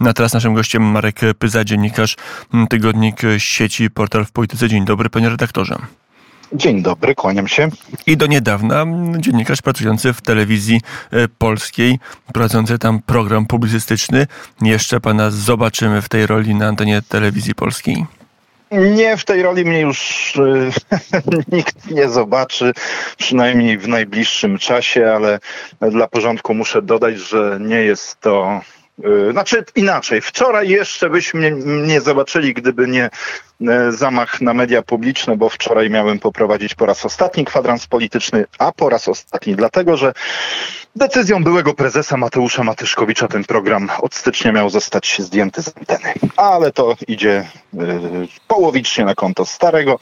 A teraz naszym gościem Marek Pyza, dziennikarz, tygodnik sieci Portal w Polityce. Dzień dobry, panie redaktorze. Dzień dobry, kłaniam się. I do niedawna dziennikarz pracujący w telewizji e, polskiej, prowadzący tam program publicystyczny. Jeszcze pana zobaczymy w tej roli na antenie telewizji polskiej. Nie, w tej roli mnie już e, nikt nie zobaczy, przynajmniej w najbliższym czasie, ale dla porządku muszę dodać, że nie jest to znaczy inaczej, wczoraj jeszcze byśmy nie zobaczyli, gdyby nie y, zamach na media publiczne, bo wczoraj miałem poprowadzić po raz ostatni kwadrans polityczny, a po raz ostatni dlatego, że decyzją byłego prezesa Mateusza Matyszkowicza ten program od stycznia miał zostać zdjęty z anteny. Ale to idzie y, połowicznie na konto starego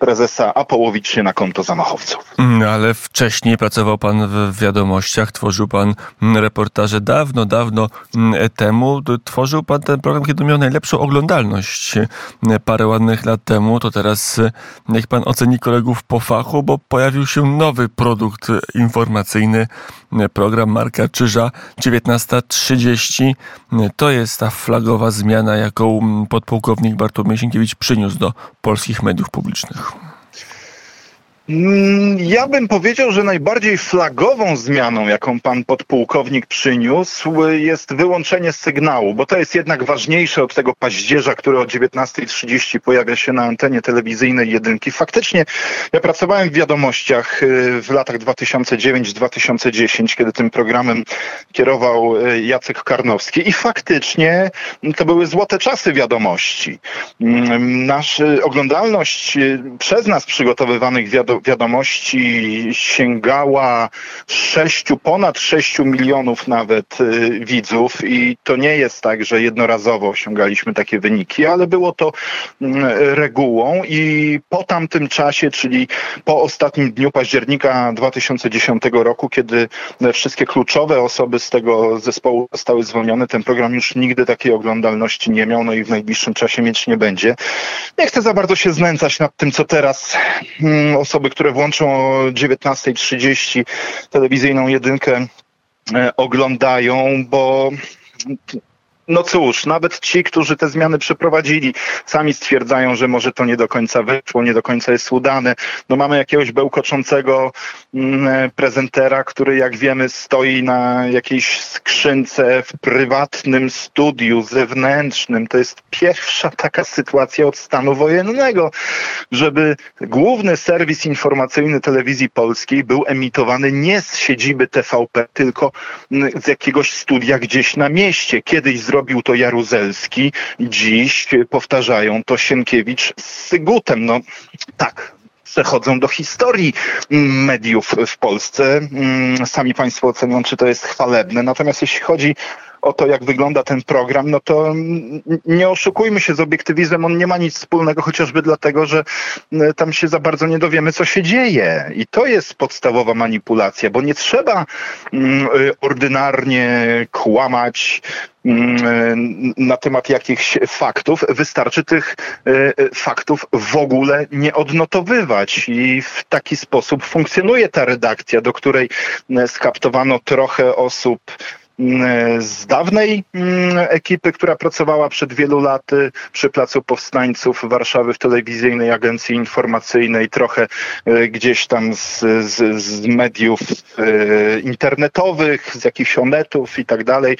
prezesa, a połowicznie na konto zamachowców. Mm, ale wcześniej pracował pan w wiadomościach, tworzył pan mm, reportaże dawno, dawno mm, temu. Tworzył pan ten program, kiedy miał najlepszą oglądalność parę ładnych lat temu. To teraz niech pan oceni kolegów po fachu, bo pojawił się nowy produkt informacyjny, program Marka Czyża 19.30. To jest ta flagowa zmiana, jaką podpułkownik Bartłomiej Sienkiewicz przyniósł do polskich mediów publicznych. Mm, ja bym powiedział, że najbardziej flagową zmianą, jaką pan podpułkownik przyniósł, jest wyłączenie sygnału, bo to jest jednak ważniejsze od tego paździerza, który o 19.30 pojawia się na antenie telewizyjnej jedynki. Faktycznie ja pracowałem w wiadomościach y, w latach 2009-2010, kiedy tym programem kierował y, Jacek Karnowski i faktycznie to były złote czasy wiadomości. Mm, Nasz oglądalność y, przez nas przygotowywanych wiadomości wiadomości sięgała sześciu, ponad 6 milionów nawet y, widzów i to nie jest tak, że jednorazowo osiągaliśmy takie wyniki, ale było to mm, regułą i po tamtym czasie, czyli po ostatnim dniu października 2010 roku, kiedy wszystkie kluczowe osoby z tego zespołu zostały zwolnione, ten program już nigdy takiej oglądalności nie miał, no i w najbliższym czasie mieć nie będzie. Nie chcę za bardzo się znęcać nad tym, co teraz mm, które włączą o 19.30 telewizyjną jedynkę, e, oglądają, bo no cóż, nawet ci, którzy te zmiany przeprowadzili, sami stwierdzają, że może to nie do końca wyszło, nie do końca jest udane. No mamy jakiegoś bełkoczącego mm, prezentera, który jak wiemy stoi na jakiejś skrzynce w prywatnym studiu zewnętrznym. To jest pierwsza taka sytuacja od stanu wojennego, żeby główny serwis informacyjny telewizji polskiej był emitowany nie z siedziby TVP, tylko mm, z jakiegoś studia gdzieś na mieście. Kiedyś zrobił zrobił to Jaruzelski, dziś powtarzają to Sienkiewicz z Sygutem. No tak, przechodzą do historii mediów w Polsce. Mm, sami Państwo ocenią, czy to jest chwalebne. Natomiast jeśli chodzi o to, jak wygląda ten program, no to nie oszukujmy się z obiektywizmem, on nie ma nic wspólnego, chociażby dlatego, że tam się za bardzo nie dowiemy, co się dzieje. I to jest podstawowa manipulacja, bo nie trzeba e, ordynarnie kłamać, na temat jakichś faktów. Wystarczy tych faktów w ogóle nie odnotowywać i w taki sposób funkcjonuje ta redakcja, do której skaptowano trochę osób z dawnej mm, ekipy, która pracowała przed wielu laty przy Placu Powstańców Warszawy w telewizyjnej agencji informacyjnej, trochę e, gdzieś tam z, z, z mediów e, internetowych, z jakichś onetów i tak dalej.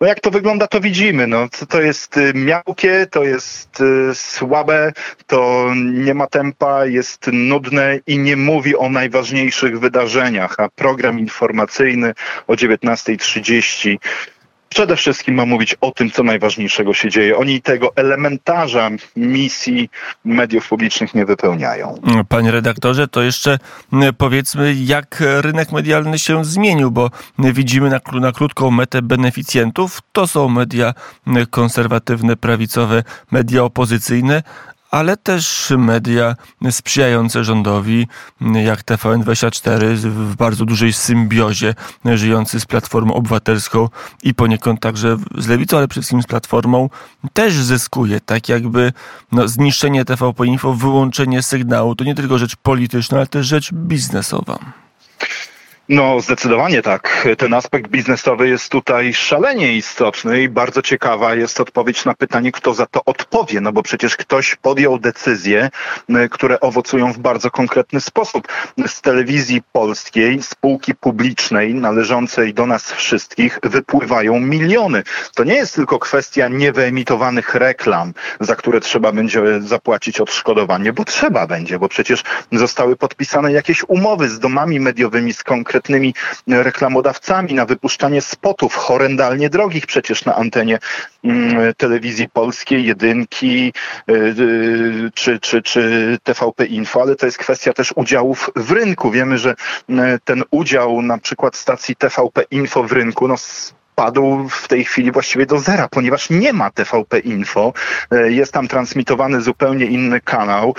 No jak to wygląda, to widzimy. No, to jest e, miałkie, to jest słabe, to nie ma tempa, jest nudne i nie mówi o najważniejszych wydarzeniach, a program informacyjny o 19.30 przede wszystkim ma mówić o tym, co najważniejszego się dzieje. Oni tego elementarza misji mediów publicznych nie wypełniają. Panie redaktorze, to jeszcze powiedzmy, jak rynek medialny się zmienił, bo widzimy na, na krótką metę beneficjentów. To są media konserwatywne, prawicowe, media opozycyjne, ale też media sprzyjające rządowi, jak TVN24 w bardzo dużej symbiozie, żyjący z Platformą Obywatelską i poniekąd także z Lewicą, ale przede wszystkim z Platformą, też zyskuje. Tak jakby no, zniszczenie TVP Info, wyłączenie sygnału, to nie tylko rzecz polityczna, ale też rzecz biznesowa. No, zdecydowanie tak. Ten aspekt biznesowy jest tutaj szalenie istotny i bardzo ciekawa jest odpowiedź na pytanie, kto za to odpowie. No bo przecież ktoś podjął decyzje, które owocują w bardzo konkretny sposób. Z telewizji polskiej, spółki publicznej należącej do nas wszystkich wypływają miliony. To nie jest tylko kwestia niewyemitowanych reklam, za które trzeba będzie zapłacić odszkodowanie, bo trzeba będzie, bo przecież zostały podpisane jakieś umowy z domami mediowymi, z konkretnymi konkretnymi reklamodawcami na wypuszczanie spotów horrendalnie drogich przecież na antenie mm, telewizji polskiej, jedynki y, y, czy, czy, czy TVP Info, ale to jest kwestia też udziałów w rynku. Wiemy, że mm, ten udział na przykład stacji TVP Info w rynku no, padł w tej chwili właściwie do zera, ponieważ nie ma TVP Info. Y, jest tam transmitowany zupełnie inny kanał.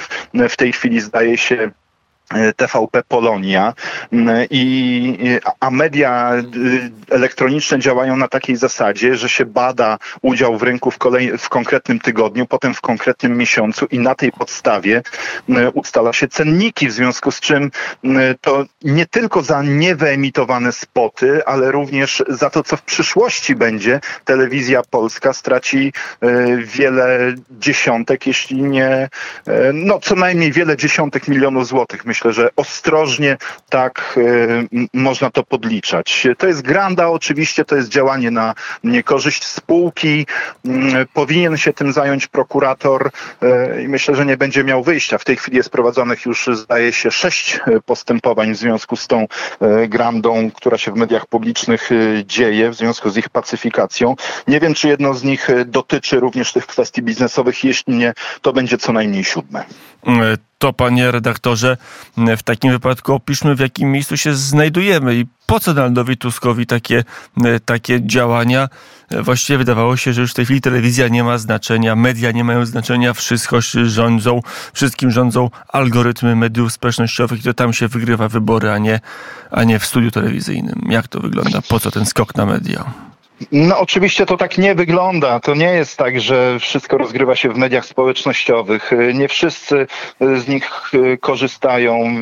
W tej chwili zdaje się TVP Polonia i a media y, elektroniczne działają na takiej zasadzie, że się bada udział w rynku w, kolej, w konkretnym tygodniu, potem w konkretnym miesiącu i na tej podstawie y, ustala się cenniki, w związku z czym y, to nie tylko za niewyemitowane spoty, ale również za to, co w przyszłości będzie, telewizja polska straci wiele dziesiątek, jeśli nie, no co najmniej wiele dziesiątek milionów złotych. Myślę, że ostrożnie tak y, można to podliczać. To jest granda oczywiście, to jest działanie na niekorzyść spółki. Y, powinien się tym zająć prokurator y, i myślę, że nie będzie miał wyjścia. W tej chwili jest prowadzonych już zdaje się sześć postępowań w związku z tą grandą, która się w mediach publicznych dzieje, w związku z ich pacyfikacją. Nie wiem, czy jedno z nich dotyczy również tych kwestii biznesowych. Jeśli nie, to będzie co najmniej siódme to, panie redaktorze, w takim wypadku opiszmy, w jakim miejscu się znajdujemy i po co Donaldowi Tuskowi takie, takie działania. Właściwie wydawało się, że już w tej chwili telewizja nie ma znaczenia, media nie mają znaczenia, wszystko rządzą, wszystkim rządzą algorytmy mediów społecznościowych i to tam się wygrywa wybory, a nie, a nie w studiu telewizyjnym. Jak to wygląda? Po co ten skok na media? No oczywiście to tak nie wygląda. To nie jest tak, że wszystko rozgrywa się w mediach społecznościowych. Nie wszyscy z nich korzystają.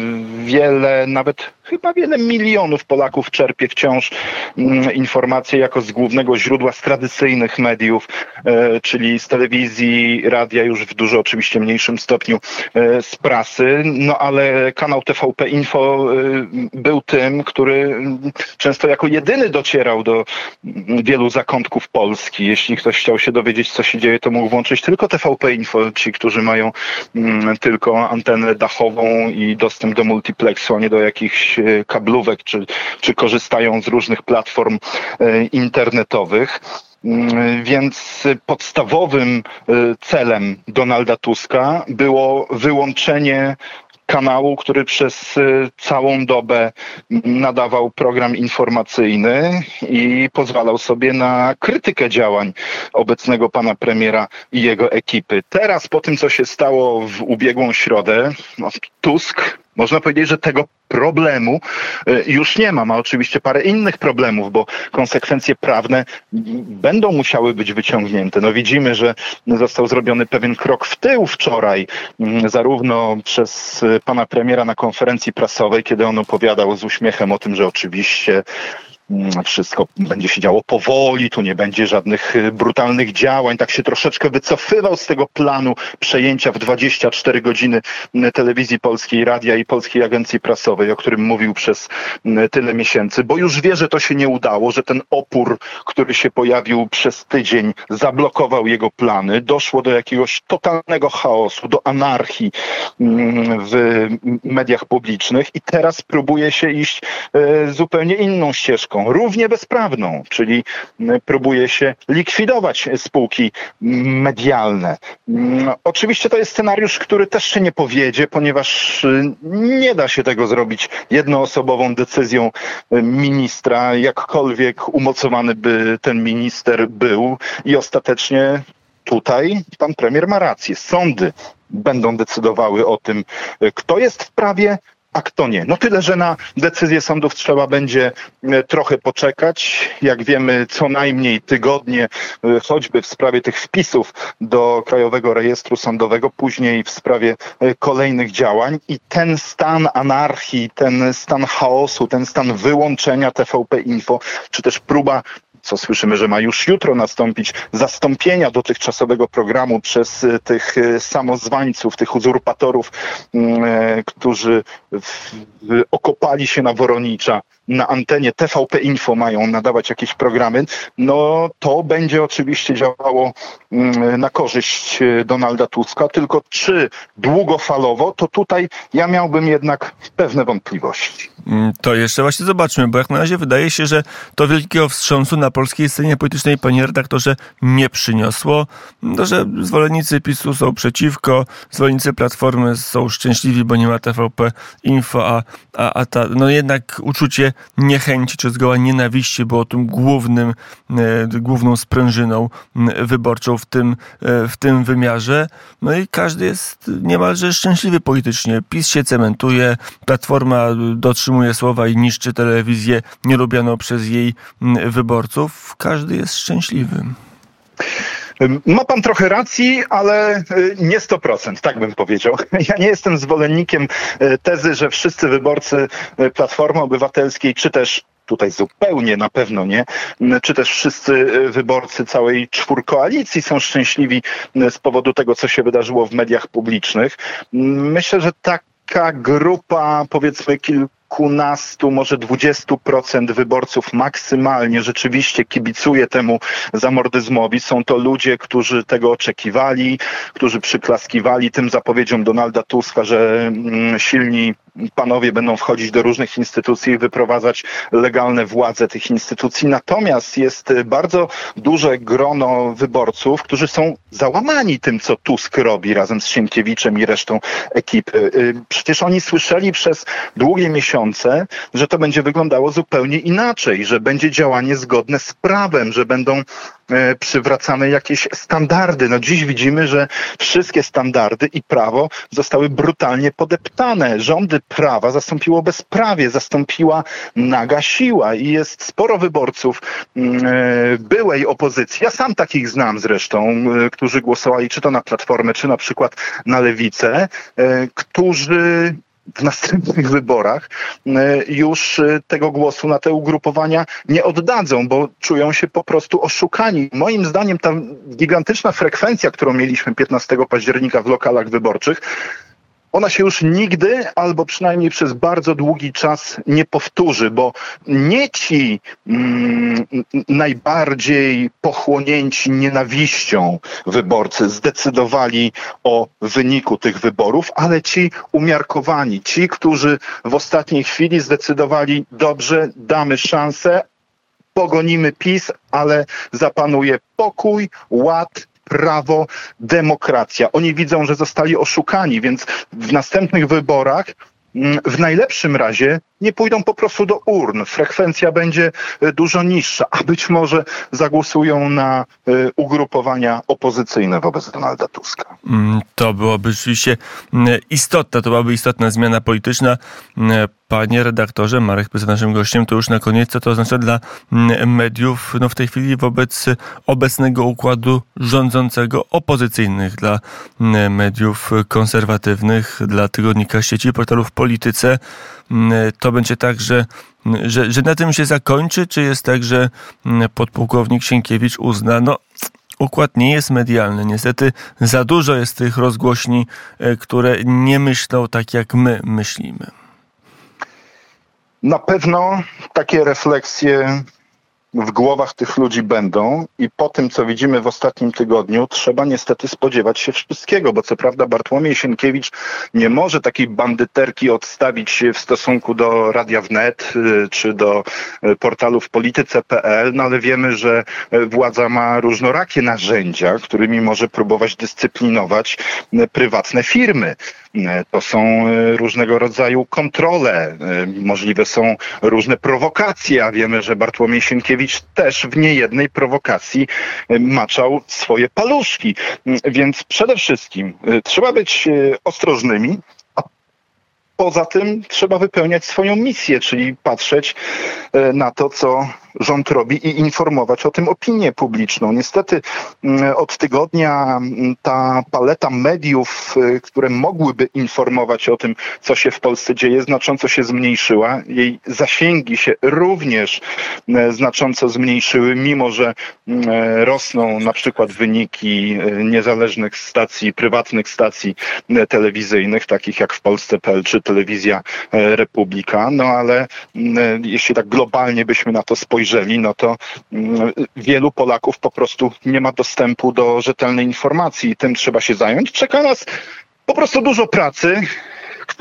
Wiele, nawet chyba wiele milionów Polaków czerpie wciąż mm, informacje jako z głównego źródła z tradycyjnych mediów, e, czyli z telewizji, radia już w dużo oczywiście mniejszym stopniu e, z prasy. No ale kanał TVP Info e, był tym, który często jako jedyny docierał do wielu zakątków Polski. Jeśli ktoś chciał się dowiedzieć, co się dzieje, to mógł włączyć tylko TVP Info, ci, którzy mają mm, tylko antenę dachową i dostęp do multiplexu, a nie do jakichś kablówek, czy, czy korzystają z różnych platform e, internetowych. Mm, więc podstawowym e, celem Donalda Tuska było wyłączenie kanału, który przez całą dobę nadawał program informacyjny i pozwalał sobie na krytykę działań obecnego pana premiera i jego ekipy. Teraz, po tym, co się stało w ubiegłą środę, no, Tusk można powiedzieć, że tego problemu y, już nie ma. Ma oczywiście parę innych problemów, bo konsekwencje prawne będą musiały być wyciągnięte. No widzimy, że został zrobiony pewien krok w tył wczoraj, mm, zarówno przez y, pana premiera na konferencji prasowej, kiedy on opowiadał z uśmiechem o tym, że oczywiście wszystko będzie się działo powoli, tu nie będzie żadnych y, brutalnych działań. Tak się troszeczkę wycofywał z tego planu przejęcia w 24 godziny mm, telewizji polskiej, radia i polskiej agencji prasowej, o którym mówił przez mm, tyle miesięcy, bo już wie, że to się nie udało, że ten opór, który się pojawił przez tydzień, zablokował jego plany. Doszło do jakiegoś totalnego chaosu, do anarchii w mediach publicznych i teraz próbuje się iść y, zupełnie inną ścieżką równie bezprawną, czyli próbuje się likwidować spółki medialne. Oczywiście to jest scenariusz, który też się nie powiedzie, ponieważ nie da się tego zrobić jednoosobową decyzją ministra, jakkolwiek umocowany by ten minister był i ostatecznie tutaj pan premier ma rację. Sądy będą decydowały o tym, kto jest w prawie, a kto nie. No tyle, że na decyzję sądów trzeba będzie e, trochę poczekać. Jak wiemy, co najmniej tygodnie, e, choćby w sprawie tych wpisów do Krajowego Rejestru Sądowego, później w sprawie e, kolejnych działań. I ten stan anarchii, ten stan chaosu, ten stan wyłączenia TVP Info, czy też próba co słyszymy, że ma już jutro nastąpić, zastąpienia dotychczasowego programu przez e, tych e, samozwańców, tych uzurpatorów, mm, e, którzy okopali się na Woronicza, na antenie TVP Info mają nadawać jakieś programy, no to będzie oczywiście działało mm, na korzyść Donalda Tuska, tylko czy długofalowo, to tutaj ja miałbym jednak pewne wątpliwości. Mm, to jeszcze właśnie zobaczmy, bo jak na razie wydaje się, że to wielkiego wstrząsu na polskiej scenie politycznej, panie redaktorze, nie przyniosło. No, że zwolennicy PiSu są przeciwko, zwolennicy Platformy są szczęśliwi, bo nie ma TVP Info, a, a, a ta, no jednak uczucie niechęci czy zgoła nienawiści było tym głównym, e, główną sprężyną wyborczą w tym, e, w tym wymiarze. No i każdy jest niemalże szczęśliwy politycznie. PiS się cementuje, Platforma dotrzymuje słowa i niszczy telewizję nielubianą przez jej wyborców. Każdy jest szczęśliwy. Ma pan trochę racji, ale y, nie 100%, tak bym powiedział. Ja nie jestem zwolennikiem y, tezy, że wszyscy wyborcy y, Platformy Obywatelskiej, czy też tutaj zupełnie na pewno nie, czy też wszyscy wyborcy całej czwórkoalicji są szczęśliwi z powodu tego, co się wydarzyło w mediach publicznych. Myślę, że taka grupa, powiedzmy kilku kilkunastu, może dwudziestu procent wyborców maksymalnie rzeczywiście kibicuje temu zamordyzmowi. Są to ludzie, którzy tego oczekiwali, którzy przyklaskiwali tym zapowiedziom Donalda Tuska, że mm, silni panowie będą wchodzić do różnych instytucji i wyprowadzać legalne władze tych instytucji. Natomiast jest bardzo duże grono wyborców, którzy są załamani tym, co Tusk robi razem z Sienkiewiczem i resztą ekipy. Y, przecież oni słyszeli przez długie miesiące, że to będzie wyglądało zupełnie inaczej, że będzie działanie zgodne z prawem, że będą E, przywracamy jakieś standardy. No dziś widzimy, że wszystkie standardy i prawo zostały brutalnie podeptane. Rządy prawa zastąpiło bezprawie, zastąpiła naga siła i jest sporo wyborców mm, e, byłej opozycji. Ja sam takich znam zresztą, e, którzy głosowali czy to na Platformę, czy na przykład na Lewicę, którzy w następnych wyborach e, już e, tego głosu na te ugrupowania nie oddadzą, bo czują się po prostu oszukani. Moim zdaniem ta gigantyczna frekwencja, którą mieliśmy 15 października w lokalach wyborczych, ona się już nigdy, albo przynajmniej przez bardzo długi czas nie powtórzy, bo nie ci mm, najbardziej pochłonięci nienawiścią wyborcy zdecydowali o wyniku tych wyborów, ale ci umiarkowani, ci, którzy w ostatniej chwili zdecydowali, dobrze, damy szansę, pogonimy PiS, ale zapanuje pokój, ład prawo, demokracja. Oni widzą, że zostali oszukani, więc w następnych wyborach mm, w najlepszym razie nie pójdą po prostu do urn. Frekwencja będzie e, dużo niższa, a być może zagłosują na e, ugrupowania opozycyjne wobec Donalda Tuska. Mm, to byłoby rzeczywiście mm, istotna, to byłaby istotna zmiana polityczna. Mm, panie redaktorze, Marek jest naszym gościem, to już na koniec, co to oznacza dla mediów no w tej chwili wobec obecnego układu rządzącego, opozycyjnych dla mediów konserwatywnych, dla tygodnika sieci, portalów polityce. To będzie tak, że, że, że na tym się zakończy, czy jest tak, że podpułkownik Sienkiewicz uzna, no układ nie jest medialny. Niestety za dużo jest tych rozgłośni, e, które nie myślą tak, jak my myślimy. Na pewno takie refleksje w głowach tych ludzi będą i po tym, co widzimy w ostatnim tygodniu, trzeba niestety spodziewać się wszystkiego, bo co prawda Bartłomiej Sienkiewicz nie może takiej bandyterki odstawić w stosunku do Radia Wnet y, czy do y, portalu w polityce.pl, no ale wiemy, że y, władza ma różnorakie narzędzia, którymi może próbować dyscyplinować prywatne firmy. To są różnego rodzaju kontrole, możliwe są różne prowokacje, a wiemy, że Bartłomiej Sienkiewicz też w niejednej prowokacji e, maczał swoje paluszki. Mm, więc przede wszystkim e, trzeba być e, ostrożnymi, poza tym trzeba wypełniać swoją misję, czyli patrzeć e, na to, co rząd robi i informować o tym opinię publiczną. Niestety mm, od tygodnia mm, ta paleta mediów, e, które mogłyby informować o tym, co się w Polsce dzieje, znacząco się zmniejszyła. Jej zasięgi się również e, znacząco zmniejszyły, mimo że mm, rosną na przykład wyniki niezależnych stacji, prywatnych stacji telewizyjnych, takich jak w Polsce.pl czy telewizja Republika. No ale jeśli tak globalnie byśmy na to spojrzeli, no to mm, wielu Polaków po prostu nie ma dostępu do rzetelnej informacji i tym trzeba się zająć. Czeka nas po prostu dużo pracy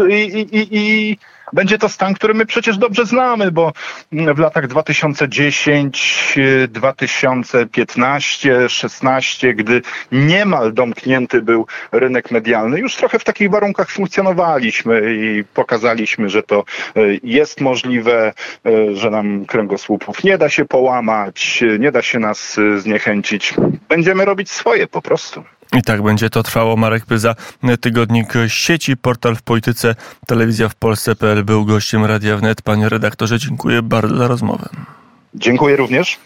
i, i, i będzie to stan, który my przecież dobrze znamy, bo w latach 2010, 2015, 16, gdy niemal domknięty był rynek medialny, już trochę w takich warunkach funkcjonowaliśmy i pokazaliśmy, że to e, jest możliwe, e, że nam kręgosłupów nie da się połamać, nie da się nas e, zniechęcić. Będziemy robić swoje po prostu. I tak będzie to trwało. Marek Pyza, tygodnik sieci, portal w polityce, telewizja w Polsce.pl był gościem Radia Wnet. Panie redaktorze, dziękuję bardzo za rozmowę. Dziękuję również.